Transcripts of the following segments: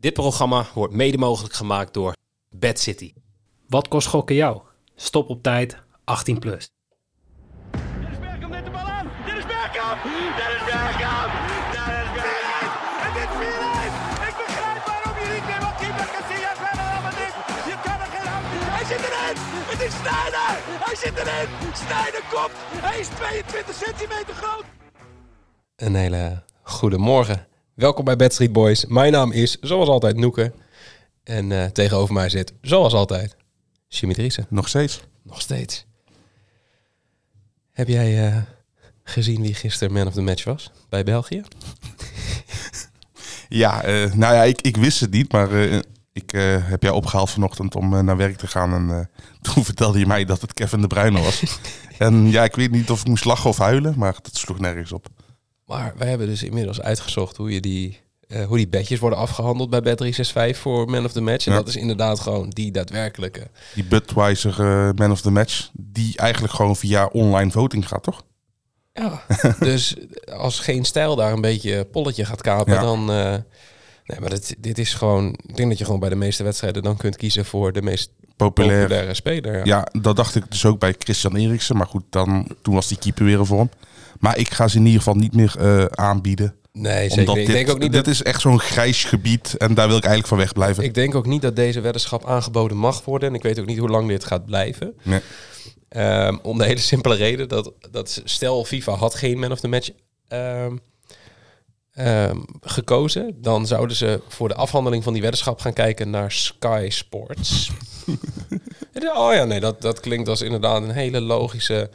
Dit programma wordt mede mogelijk gemaakt door Bad City. Wat kost gokken jou? Stop op tijd, 18 plus. Dennis Bergkamp neemt de bal aan. Dennis Bergkamp. Dennis Bergkamp. Dennis Bergkamp. Het is 4-1. Ik begrijp waarom je niet meer wat keeper Casillas verder het is. Je kan er geen hand. Hij zit erin. Het is Sneijder. Hij zit erin. Sneijder komt. Hij is 22 centimeter groot. Een hele goede morgen. Welkom bij Bad Street Boys. Mijn naam is, zoals altijd, Noeke. En eh, tegenover mij zit, zoals altijd, Driessen. Nog steeds. Nog steeds. Heb jij eh, gezien wie gisteren man of the match was bij België? Ja, eh, nou ja, ik, ik wist het niet, maar ik heb jou opgehaald vanochtend om naar werk te gaan. En toen vertelde je mij dat het Kevin de Bruyne was. en ja, ik weet niet of ik moest lachen of huilen, maar dat sloeg nergens op. Maar wij hebben dus inmiddels uitgezocht hoe, je die, eh, hoe die bedjes worden afgehandeld bij Bet365 voor man of the match. En Ja. dat is inderdaad gewoon die daadwerkelijke. Die Budweiser Man of the Match, die eigenlijk gewoon via online voting gaat, toch? Ja, dus als geen stijl daar een beetje polletje gaat kapen, Ja. dan... eh, nee, maar dit, dit is gewoon... Ik denk dat je gewoon bij de meeste wedstrijden dan kunt kiezen voor de meest Populair. populaire speler. Ja. Ja, dat dacht ik dus ook bij Christian Eriksen. Maar goed, dan, toen was die keeper weer een vorm. Maar ik ga ze in ieder geval niet meer eh, aanbieden. Nee, zeker. Dit, Ik denk ook niet dit dat... is echt zo'n grijs gebied en daar wil ik eigenlijk van wegblijven. Ik denk ook niet dat deze weddenschap aangeboden mag worden. En ik weet ook niet hoe lang dit gaat blijven. Nee. Ehm, om de hele simpele reden dat, dat stel FIFA had geen man of the match ehm, ehm, gekozen, dan zouden ze voor de afhandeling van die weddenschap gaan kijken naar Sky Sports. Oh ja, nee, dat, dat klinkt als inderdaad een hele logische.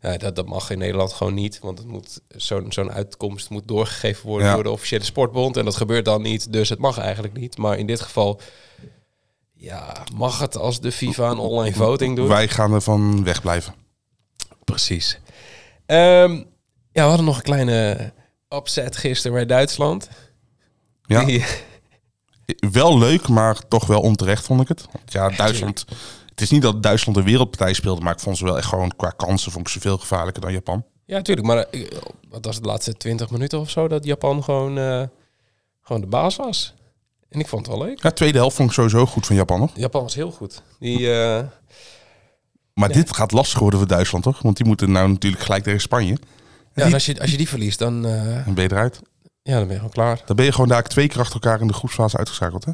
Ja, dat, dat mag in Nederland gewoon niet, want het moet zo'n zo'n uitkomst moet doorgegeven worden Ja. door de officiële sportbond en dat gebeurt dan niet, dus het mag eigenlijk niet. Maar in dit geval, ja, mag het als de FIFA een online voting doet? Wij gaan ervan wegblijven. Precies. Ehm, ja, we hadden nog een kleine upset gisteren bij Duitsland. Ja. Die- Wel leuk, maar toch wel onterecht vond ik het. Want ja, Duitsland. Het is niet dat Duitsland een wereldpartij speelde, maar ik vond ze wel echt gewoon qua kansen vond ik ze veel gevaarlijker dan Japan. ja, natuurlijk. Maar eh, wat was het de laatste 20 minuten of zo dat Japan gewoon, eh, gewoon de baas was? En ik vond het wel leuk. Ja, tweede helft vond ik sowieso goed van Japan nog. Japan was heel goed. Die, eh, Maar dit gaat lastig worden voor Duitsland, toch? Want die moeten nou natuurlijk gelijk tegen Spanje. Ja, en als, je, als je die verliest, dan, eh, Dan ben je eruit. ja, dan ben je gewoon klaar. Dan ben je gewoon daar twee keer achter elkaar in de groepsfase uitgeschakeld. Hè?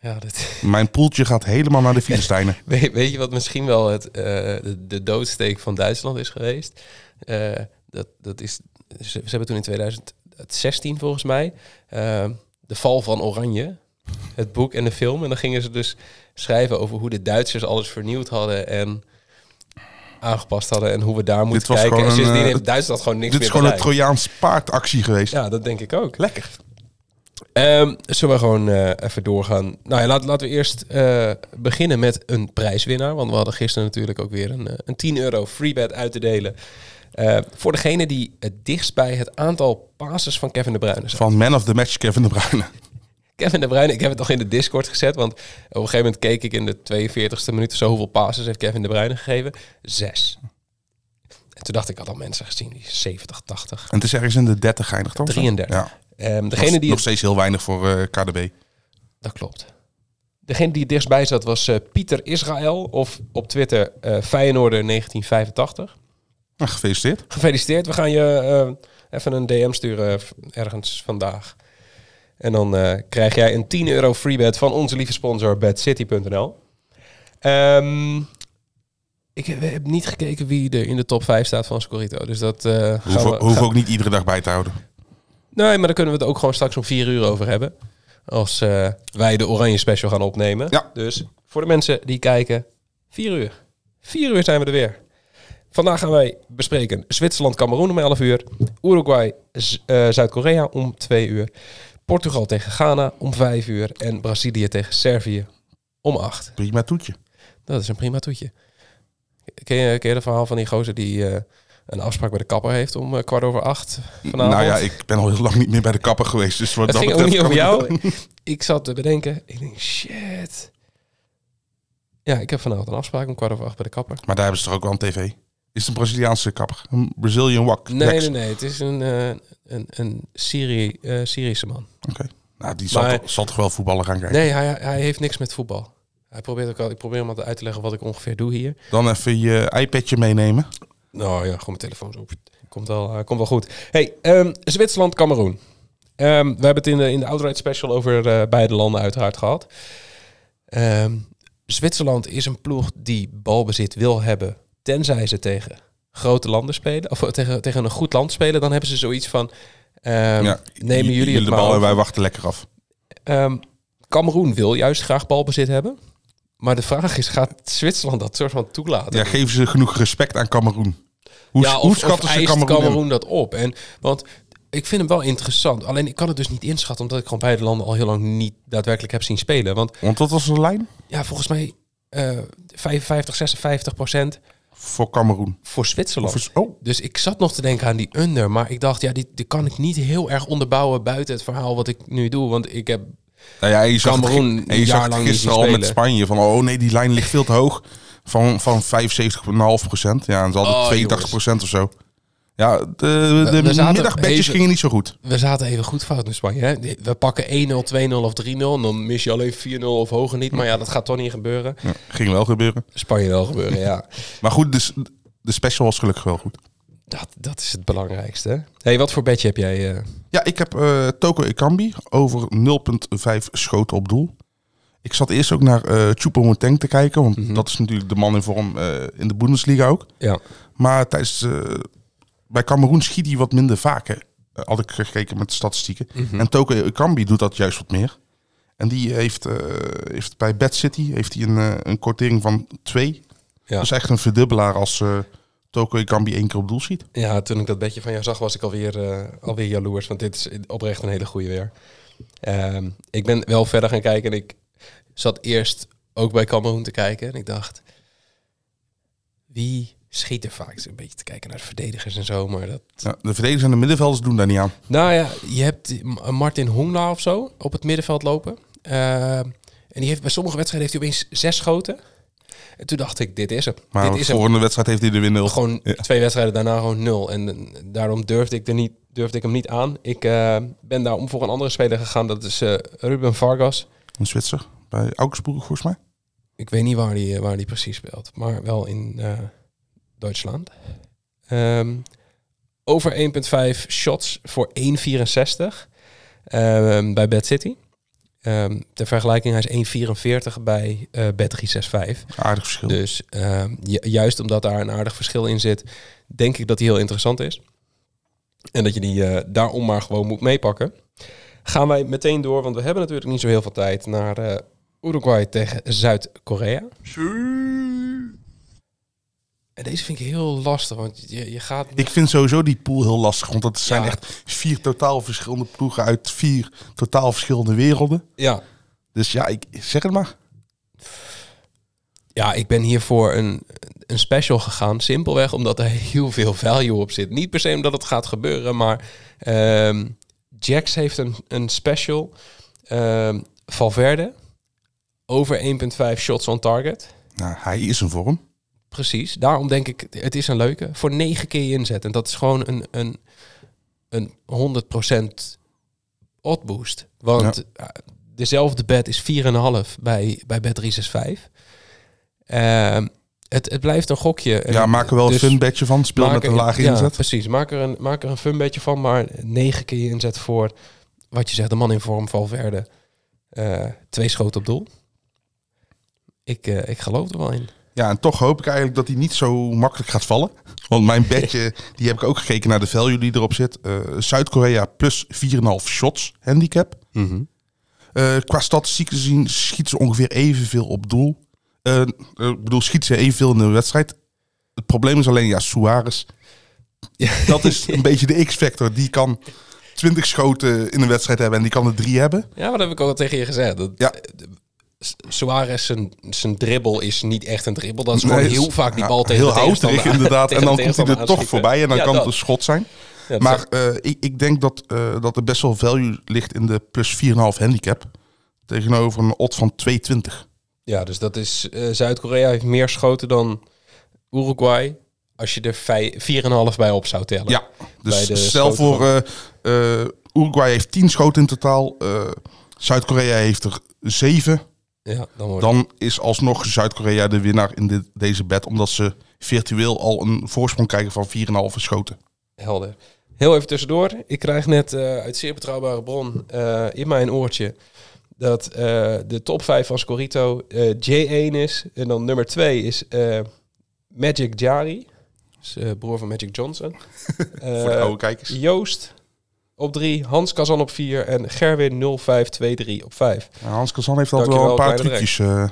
Ja, dit, Mijn poeltje gaat helemaal naar de Filistijnen. weet, weet je wat misschien wel het, eh, de, de doodsteek van Duitsland is geweest? Eh, dat, dat is, ze, hebben toen in 2016 volgens mij de val van Oranje, het boek en de film. En dan gingen ze dus schrijven over hoe de Duitsers alles vernieuwd hadden en aangepast hadden en hoe we daar moeten kijken. En sindsdien eh, heeft Duitsland gewoon niks Dit is meer gewoon een. Trojaans paardactie geweest. Ja, dat denk ik ook. Lekker. Ehm, zullen we gewoon eh, even doorgaan? Nou ja, laat, laten we eerst eh, beginnen met een prijswinnaar. Want we hadden gisteren natuurlijk ook weer een, eh, een 10 euro freebet uit te delen. Eh, voor degene die het dichtst bij het aantal passes van Kevin De Bruyne zat. Van man of the match Kevin de Bruyne. Kevin De Bruyne, ik heb het nog in de Discord gezet. Want op een gegeven moment keek ik in de 42e minuut of zo hoeveel passes heeft Kevin De Bruyne gegeven. Zes. En toen dacht ik, had al mensen gezien die 70, 80. En het is ergens in de 30 eindig, toch? 33. Ja. Ehm, Degene degene die nog steeds heel weinig voor eh, KDB. Dat klopt. Degene die het dichtstbij zat was eh, Pieter Israël of op Twitter eh Feyenoorder 1985. Nou, gefeliciteerd. Gefeliciteerd. We gaan je eh, even een DM sturen ergens vandaag. En dan eh, krijg jij een 10 euro freebet van onze lieve sponsor bedcity.nl. Ehm ik heb, niet gekeken wie er in de top 5 staat van Scorito. Dus dat eh gaan Hoef, we... hoef gaan- ook niet iedere dag bij te houden. Nee, maar daar kunnen we het ook gewoon straks om vier uur over hebben. Als eh, wij de Oranje Special gaan opnemen. Ja. Dus voor de mensen die kijken, vier uur. Vier uur zijn we er weer. Vandaag gaan wij bespreken Zwitserland-Cameroen om 11 uur. Uruguay, Z- eh, Zuid-Korea om 2 uur. Portugal tegen Ghana om 5 uur. En Brazilië tegen Servië om 8. Prima toetje. Dat is een prima toetje. Ken je, ken je het verhaal van die gozer die eh, een afspraak bij de kapper heeft om eh, kwart over acht vanavond? Nou ja, ik ben al heel lang niet meer bij de kapper geweest. Dus wat Het dat ging ook niet over ik- jou. Ik zat te bedenken. Ik denk, shit. Ja, ik heb vanavond een afspraak om kwart over acht bij de kapper. Maar daar hebben ze toch ook wel een tv? Is het een Braziliaanse kapper? Een Brazilian wak? Nee, nee, nee. Het is een, eh, een, een Syri, eh, Syrische man. Oké. Nou, die zal, Maar- toch, zal toch wel voetballen gaan kijken. Nee, hij, hij heeft niks met voetbal. Hij probeert ook al, ik probeer hem altijd uit te leggen wat ik ongeveer doe hier. Dan even je iPadje meenemen. Nou ja, gewoon mijn telefoon zo. Komt wel, eh, komt wel goed. Hey, ehm, Zwitserland, Cameroen. Ehm, we hebben het in de, in de Outright Special over beide landen uiteraard gehad. Ehm, Zwitserland is een ploeg die balbezit wil hebben, tenzij ze tegen grote landen spelen. Of tegen, tegen een goed land spelen. Dan hebben ze zoiets van, ehm, ja, nemen jullie het de bal en wij wachten lekker af. Ehm Cameroen wil juist graag balbezit hebben. Maar de vraag is, gaat Zwitserland dat soort van toelaten? Ja, geven ze genoeg respect aan Cameroen? Hoe, ja, hoe of, of schatten ze eist Cameroen, dat op? En, want ik vind hem wel interessant. Alleen ik kan het dus niet inschatten, omdat ik gewoon beide landen al heel lang niet daadwerkelijk heb zien spelen. Want Want wat was de lijn? ja, volgens mij eh 55, 56 procent Voor Cameroen. voor Zwitserland. Oh, Dus ik zat nog te denken aan die under. Maar ik dacht, ja, die, die kan ik niet heel erg onderbouwen buiten het verhaal wat ik nu doe. Want ik heb nou ja, je zag Cameroen en je jaar zag het lang niet gisteren al met. Spanje. Van, oh nee, die lijn ligt veel te hoog. Van, van 75,5 procent. Ja, en ze hadden Oh, 82 procent of zo. Ja, de, de middagbedjes even- gingen niet zo goed. We zaten even goed fout in Spanje. Hè? We pakken 1-0, 2-0 of 3-0. En dan mis je alleen 4-0 of hoger niet. Maar ja, dat gaat toch niet gebeuren. Ja, ging wel gebeuren. Spanje wel gebeuren, ja. Maar goed, dus de special was gelukkig wel goed. Dat, dat is het belangrijkste. hey, wat voor bedje heb jij? eh? Ja, ik heb eh Toko Ekambi over 0,5 schoten op doel. Ik zat eerst ook naar eh Choupo-Moting te kijken, want Mhm. dat is natuurlijk de man in vorm eh, in de Bundesliga ook. Ja. Maar tijdens, eh, bij Cameroen schiet hij wat minder vaak, hè. Eh, had ik gekeken met de statistieken. Mhm. En Toko Ekambi doet dat juist wat meer. En die heeft, eh, heeft bij Bad City heeft hij een, eh, een kortering van 2. Ja. Dat is echt een verdubbelaar als eh Toko Ekambi één keer op doel schiet. ja, toen ik dat bedje van jou zag, was ik alweer, alweer jaloers. Want dit is oprecht een hele goede weer. Ehm, ik ben wel verder gaan kijken. En ik zat eerst ook bij Cameroen te kijken. En ik dacht, wie schiet er vaak? Een beetje te kijken naar de verdedigers en zo. Maar dat, Ja, de verdedigers en de middenvelders doen daar niet aan. Nou ja, je hebt Martin Hongla of zo op het middenveld lopen. Eh, en die heeft bij sommige wedstrijden heeft hij opeens zes schoten. En toen dacht ik, dit is hem. Maar dit de is hem. volgende wedstrijd heeft hij er weer nul. Gewoon Ja. twee wedstrijden daarna gewoon nul. En eh, daarom durfde ik, er niet, durfde ik hem niet aan. Ik eh, ben daar om voor een andere speler gegaan. Dat is Ruben Vargas. Een Zwitser. Bij Augsburg volgens mij. Ik weet niet waar die, waar die precies speelt. Maar wel in Duitsland. Ehm, over 1,5 shots voor 1,64 ehm, bij Bad City. Ehm ter vergelijking, hij is 1,44 bij eh Bad 365. Aardig verschil. Dus ju- juist omdat daar een aardig verschil in zit, denk ik dat die heel interessant is. En dat je die eh, daarom maar gewoon moet meepakken. Gaan wij meteen door, want we hebben natuurlijk niet zo heel veel tijd, naar eh, Uruguay tegen Zuid-Korea. En deze vind ik heel lastig, want je, je gaat... Ik vind sowieso die pool heel lastig. Want dat zijn Ja. echt vier totaal verschillende ploegen uit vier totaal verschillende werelden. Ja, Dus ja, ik zeg het maar. Ja, ik ben hier voor een, een special gegaan. Simpelweg omdat er heel veel value op zit. Niet per se omdat het gaat gebeuren, maar ehm Jax heeft een, een special. Ehm Valverde over 1,5 shots on target. Nou, hij is een vorm. Precies. Daarom denk ik, het is een leuke. Voor 9 keer inzet. En dat is gewoon een, een, een 100% odd boost. Want eh, dezelfde bet is 4,5 bij, bij bet 365. Ehm het, het blijft een gokje. Ja, maak er wel een dus fun bedje van. Speel met een lage ja, inzet. precies. Maak er, een, maak er een fun beetje van. Maar 9 keer inzet voor, wat je zegt, de man in vorm Valverde. Eh twee schoten op doel. Ik, eh, ik geloof er wel in. Ja, en toch hoop ik eigenlijk dat hij niet zo makkelijk gaat vallen. Want mijn bedje, die heb ik ook gekeken naar de value die erop zit. Eh, Zuid-Korea plus 4,5 shots handicap. Eh, qua statistieken zien schieten ze ongeveer evenveel op doel. Eh, ik bedoel, schieten ze evenveel in de wedstrijd. Het probleem is alleen, ja, Suarez. Dat is een beetje de X-factor. Die kan 20 schoten in een wedstrijd hebben en die kan er drie hebben. Ja, maar dat heb ik ook al tegen je gezegd. Dat, Ja. Suarez, zijn, zijn dribbel is niet echt een dribbel. Dat is gewoon Nee, heel vaak die bal tegen Heel de houterig inderdaad. En dan komt hij er toch voorbij en dan Ja, kan dat. het een schot zijn. Ja, Maar eh, ik, ik denk dat, eh, dat er best wel value ligt in de plus 4,5 handicap. Tegenover een odd van 2,20. ja, dus dat is... eh, Zuid-Korea heeft meer schoten dan Uruguay. Als je er vij- 4,5 bij op zou tellen. Ja, dus stel voor Uruguay heeft 10 schoten in totaal. Zuid-Korea heeft er 7. Ja, dan Dan is alsnog Zuid-Korea de winnaar in dit, deze bed. Omdat ze virtueel al een voorsprong krijgen van 4,5 schoten. helder. Heel even tussendoor. Ik krijg net eh, uit zeer betrouwbare bron eh, in mijn oortje dat eh, de top 5 van Scorito eh, J1 is. En dan nummer 2 is Magic Jari. Dus, broer van Magic Johnson. Voor de oude kijkers. Joost op 3, Hans Kazan op 4 en Gerwin 0523 op 5. Ja, Hans Kazan heeft altijd wel een paar trucjes. eh.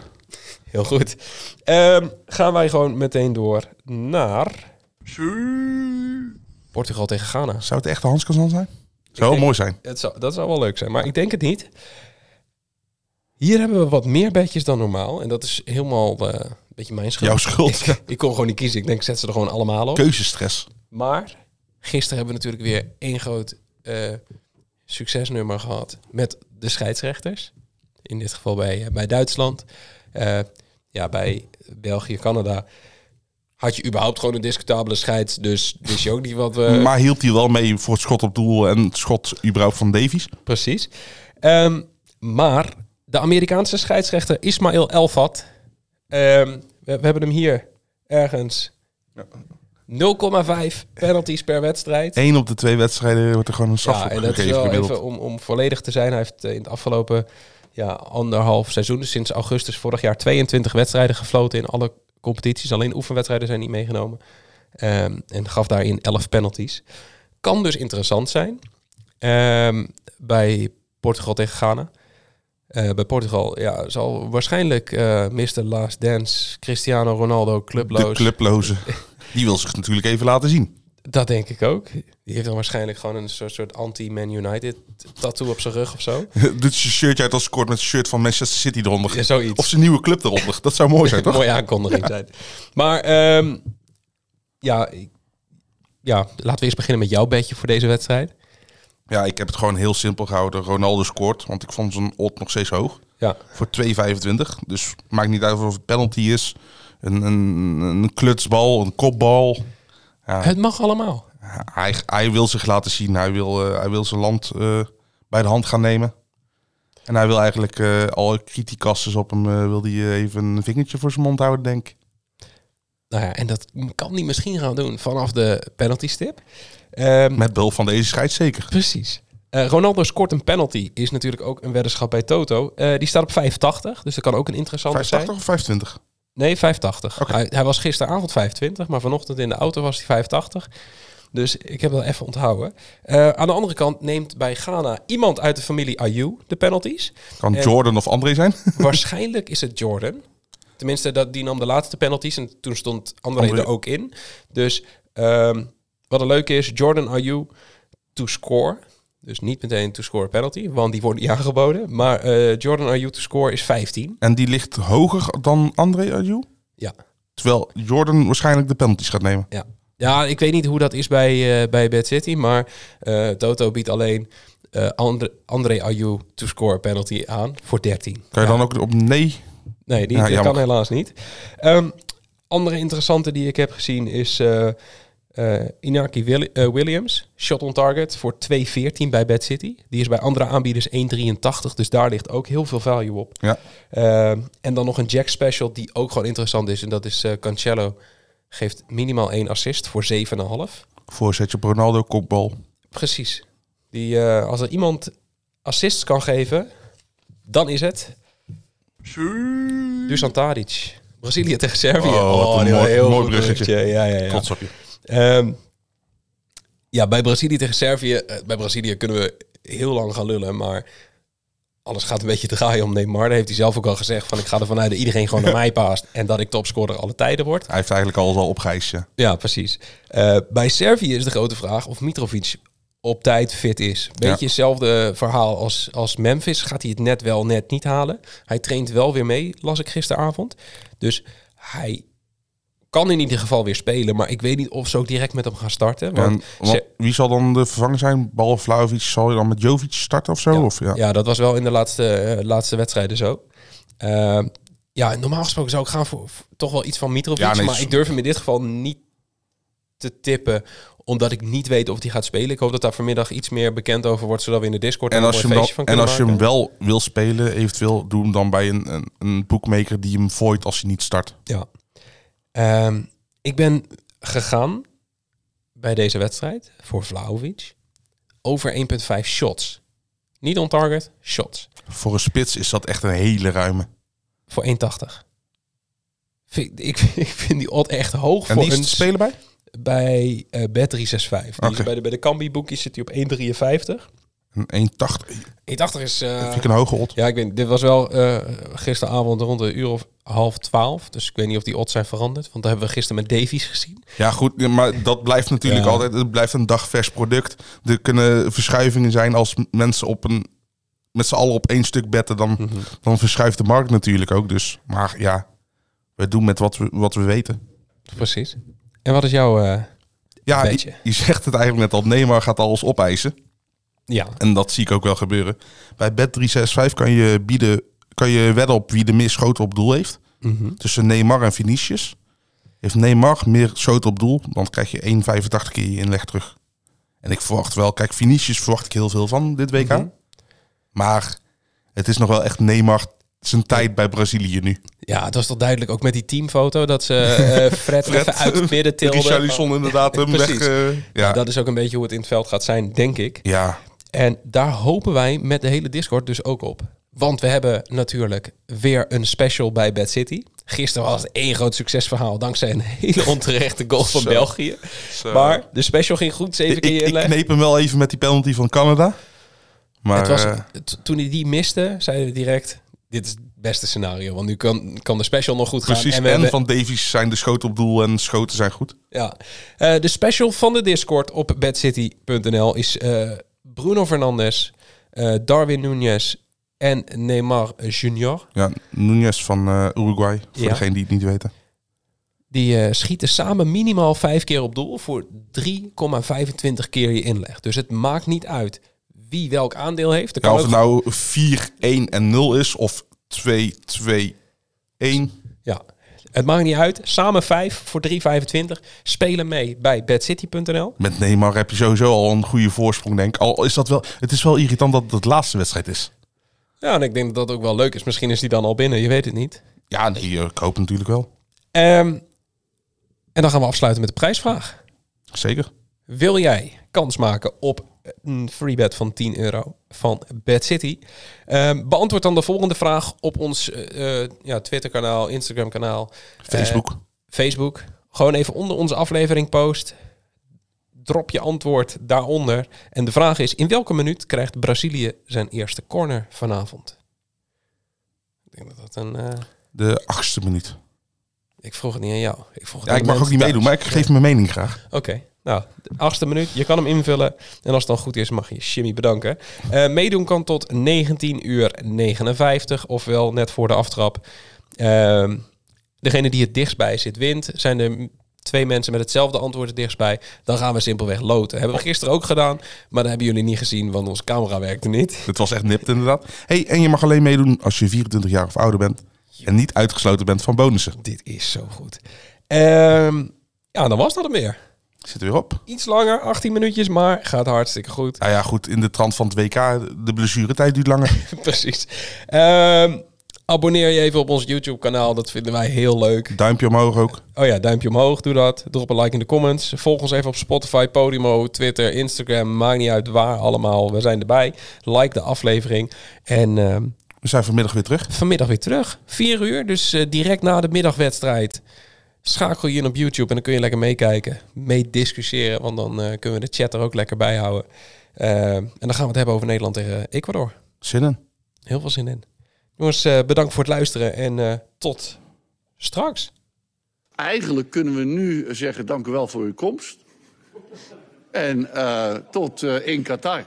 Heel goed. Ehm, gaan wij gewoon meteen door naar Portugal tegen Ghana. zou het echt Hans Kazan zijn? Zou wel mooi zijn. Het zou, dat zou wel leuk zijn, maar ik denk het niet. Hier hebben we wat meer bedjes dan normaal. En dat is helemaal eh, een beetje mijn schuld. Jouw schuld. Ik, ik kon gewoon niet kiezen. Ik denk, zet ze er gewoon allemaal op. Keuzestress. Maar gisteren hebben we natuurlijk weer één groot eh, succesnummer gehad met de scheidsrechters. In dit geval bij, eh, bij Duitsland. Eh, ja, bij België, Canada had je überhaupt gewoon een discutabele scheids. Dus wist je ook niet wat we... maar hield hij wel mee voor het schot op doel en het schot überhaupt van Davies? Precies. Ehm, maar de Amerikaanse scheidsrechter Ismail Elfat, ehm, we, we hebben hem hier ergens 0,5 penalties per wedstrijd. Eén op de twee wedstrijden wordt er gewoon een straf Ja, en dat is wel gemiddeld. even om, om volledig te zijn. Hij heeft eh, in het afgelopen ja, anderhalf seizoen, dus sinds augustus vorig jaar, 22 wedstrijden gefloten in alle competities. Alleen oefenwedstrijden zijn niet meegenomen. Ehm, en gaf daarin 11 penalties. Kan dus interessant zijn ehm, bij Portugal tegen Ghana. Eh, bij Portugal ja, zal waarschijnlijk eh Mr. Last Dance Cristiano Ronaldo De clubloos. clubloze. Die wil zich natuurlijk even laten zien. Dat denk ik ook. Die heeft dan waarschijnlijk gewoon een soort, soort anti-Man United tattoo op zijn rug of zo. Doet zijn shirtje uit als scoort met zijn shirt van Manchester City eronder. Ja, zoiets. Of zijn nieuwe club eronder. Dat zou mooi zijn, toch? Mooie aankondiging zijn. Maar ehm, ja, ja, laten we eerst beginnen met jouw bedje voor deze wedstrijd. Ja, ik heb het gewoon heel simpel gehouden. Ronaldo scoort, want ik vond zijn odd nog steeds hoog. Ja, Voor 2,25. Dus maakt niet uit of het penalty is. Een, een, een klutsbal, een kopbal. Ja, het mag allemaal. hij, hij wil zich laten zien. Hij wil, eh, hij wil zijn land eh, bij de hand gaan nemen. En hij wil eigenlijk eh alle criticasters op hem... wil hij even een vingertje voor zijn mond houden, denk ik. Nou ja, en dat kan hij misschien gaan doen vanaf de penalty stip. Ehm, Met behulp van deze scheids zeker. Precies. Eh, Ronaldo scoort een penalty. Is natuurlijk ook een weddenschap bij Toto. Die staat op 85, dus dat kan ook een interessante 85 zijn. of 25? Nee, 85. Oké. Hij, hij was gisteravond 25, maar vanochtend in de auto was hij 85. Dus ik heb dat even onthouden. Eh, aan de andere kant neemt bij Ghana iemand uit de familie Ayew de penalties. Kan En- Jordan of André zijn? Waarschijnlijk is het Jordan. Tenminste, dat, die nam de laatste penalties en toen stond André, André. er ook in. Dus ehm, wat een leuke is, Jordan Ayew to score. Dus niet meteen to score penalty, want die wordt niet aangeboden. Maar eh, Jordan Ayew to score is 15. En die ligt hoger dan André Ayew? Ja. Terwijl Jordan waarschijnlijk de penalties gaat nemen. Ja. ja, ik weet niet hoe dat is bij, eh bij Bad City, maar eh, Toto biedt alleen André, André Ayew to score penalty aan voor 13. Kan je Ja. dan ook op nee? Nee, die Ja, kan helaas niet. Ehm, andere interessante die ik heb gezien is eh eh, Inaki Willi- eh, Williams. Shot on target voor 2.14 bij Bad City. Die is bij andere aanbieders 1.83, dus daar ligt ook heel veel value op. Ja. Ehm, en dan nog een Jack Special die ook gewoon interessant is. En dat is eh Cancelo. Geeft minimaal één assist voor 7,5. Voorzetje op Ronaldo, kopbal. Precies. Die, eh, als er iemand assists kan geven, dan is het... Dusan Tadic. Brazilië tegen Servië. Oh, wat een mooi- heel mooi bruggetje. Ja, ja, ja. Trots op je. Ehm, ja, bij Brazilië tegen Servië... eh, bij Brazilië kunnen we heel lang gaan lullen, maar... Alles gaat een beetje draaien om Neymar. Heeft hij zelf ook al gezegd van... ik ga ervan uit dat iedereen gewoon naar mij paast... en dat ik topscorer alle tijden word. Hij heeft eigenlijk alles al opgeëist. ja. Precies. Eh, bij Servië is de grote vraag of Mitrovic op tijd fit is. Beetje Ja. hetzelfde verhaal als, als Memphis. Gaat hij het net wel, net niet halen. Hij traint wel weer mee, las ik gisteravond. Dus hij kan in ieder geval weer spelen. Maar ik weet niet of ze ook direct met hem gaan starten. Want En, wie zal dan de vervanger zijn? Behalve Vlaovic, zal je dan met Jovic starten of zo? Ja. Of, ja. Ja, dat was wel in de laatste, eh, laatste wedstrijden zo. Ehm, ja, normaal gesproken zou ik gaan voor, voor toch wel iets van Mitrovic. Ja, nee, maar ik durf hem in dit geval niet te tippen, omdat ik niet weet of hij gaat spelen. Ik hoop dat daar vanmiddag iets meer bekend over wordt, zodat we in de Discord En als, je hem, dan, van en als je hem wel wil spelen, eventueel doe hem dan bij een, een, een boekmaker die hem voidt als hij niet start. Ja. Ehm, ik ben gegaan bij deze wedstrijd voor Vlaovic over 1,5 shots. Niet on target, shots. Voor een spits is dat echt een hele ruime. Voor 1,80. Vind- Ik, ik vind die odd echt hoog En voor die een spelen bij? bij eh Bet365. Die is Oké. bij de, bij de boekjes zit hij op 1,53. Een 1,80. 1,80 is... vind ik een hoge odd. ja, ik weet, dit was wel eh, gisteravond rond een uur of half twaalf. Dus ik weet niet of die odds zijn veranderd. Want dat hebben we gisteren met Davies gezien. Ja, goed, maar dat blijft natuurlijk Ja. altijd. Het blijft een dagvers product. Er kunnen verschuivingen zijn als mensen op een met z'n allen op één stuk betten, dan, Mhm. dan verschuift de markt natuurlijk ook. Dus, maar ja, we doen met wat we, wat we weten. Precies. En wat is jouw... eh, Ja, je, je zegt het eigenlijk net al. Neymar gaat alles opeisen. Ja, En dat zie ik ook wel gebeuren. Bij Bet365 kan je, bieden, kan je wedden op wie de meer schoten op doel heeft. Mhm. Tussen Neymar en Vinicius. Heeft Neymar meer schoten op doel, dan krijg je 1,85 keer je inleg terug. En ik verwacht wel, kijk, Vinicius verwacht ik heel veel van dit WK. Mhm. Maar het is nog wel echt Neymar zijn tijd bij Brazilië nu. Ja, het was toch duidelijk ook met die teamfoto dat ze eh, Fred, Fred, even uit het midden tilden. Richarlison inderdaad hem weg. Eh, Ja, ja. dat is ook een beetje hoe het in het veld gaat zijn, denk ik. ja, En daar hopen wij met de hele Discord dus ook op. Want we hebben natuurlijk weer een special bij Bad City. Gisteren was het één groot succesverhaal dankzij een hele onterechte goal van Zo. België. Zo. Maar de special ging goed, zeven ik, keer ik, ik kneep hem wel even met die penalty van Canada. Maar Het was, eh, toen hij die miste, zeiden we direct... Dit is het beste scenario, want nu kan, kan de special nog goed gaan. precies. En, van Davies zijn de schoten op doel en schoten zijn goed. Ja. Eh, de special van de Discord op bedcity.nl is eh, Bruno Fernandes, eh, Darwin Núñez en Neymar Junior. Ja, Núñez van eh, Uruguay, voor Ja. degene die het niet weten. Die eh, schieten samen minimaal vijf keer op doel voor 3,25 keer je inleg. Dus het maakt niet uit wie welk aandeel heeft. Ja, kan of het nou 4, 1 en 0 is of 2, 2, 1. ja, het maakt niet uit. Samen vijf voor 3,25. Spelen mee bij bedcity.nl. Met Neymar heb je sowieso al een goede voorsprong, denk ik. Al is dat wel... Het is wel irritant dat het de laatste wedstrijd is. Ja, en ik denk dat dat ook wel leuk is. Misschien is die dan al binnen, je weet het niet. Ja, nee, ik hoop natuurlijk wel. Ehm, en dan gaan we afsluiten met de prijsvraag. Zeker. Wil jij kans maken op een free bet van 10 euro van Bad City? Ehm, beantwoord dan de volgende vraag op ons eh, ja, Twitter-kanaal, Instagram-kanaal, Facebook. eh, Facebook. Gewoon even onder onze aflevering post. Drop je antwoord daaronder. En de vraag is, in welke minuut krijgt Brazilië zijn eerste corner vanavond? Ik denk dat dat een... de achtste minuut. ik vroeg het niet aan jou. Ik, vroeg het Ja, ik mag ook niet meedoen, maar ik geef mijn mening graag. Oké, nou, de achtste minuut. Je kan hem invullen. En als het dan goed is, mag je Jimmy bedanken. Eh, meedoen kan tot 19 uur 59, ofwel net voor de aftrap. Ehm, degene die het dichtstbij zit, wint. Zijn er twee mensen met hetzelfde antwoord het dichtstbij, dan gaan we simpelweg loten. Hebben we gisteren ook gedaan, maar dat hebben jullie niet gezien, want onze camera werkte niet. Het was echt nipt inderdaad. Hey, en je mag alleen meedoen als je 24 jaar of ouder bent. En niet uitgesloten bent van bonussen. Dit is zo goed. Ehm, ja, dan was dat hem weer. Zit er weer op. Iets langer, 18 minuutjes, maar gaat hartstikke goed. Nou ja, goed, in de trant van het WK, de blessuretijd duurt langer. Precies. Ehm, abonneer je even op ons YouTube-kanaal. Dat vinden wij heel leuk. Duimpje omhoog ook. Oh ja, duimpje omhoog, doe dat. Drop een like in de comments. Volg ons even op Spotify, Podimo, Twitter, Instagram. Maakt niet uit waar allemaal. We zijn erbij. Like de aflevering. En ehm, We zijn vanmiddag weer terug. vanmiddag weer terug. Vier uur, dus eh, direct na de middagwedstrijd. Schakel je in op YouTube en dan kun je lekker meekijken. Meediscussiëren, want dan eh, kunnen we de chat er ook lekker bij houden. Ehm, en dan gaan we het hebben over Nederland tegen Ecuador. Zin in. Heel veel zin in. Jongens, eh, bedankt voor het luisteren en eh, tot straks. Eigenlijk kunnen we nu zeggen dank u wel voor uw komst. En eh, tot eh, in Qatar.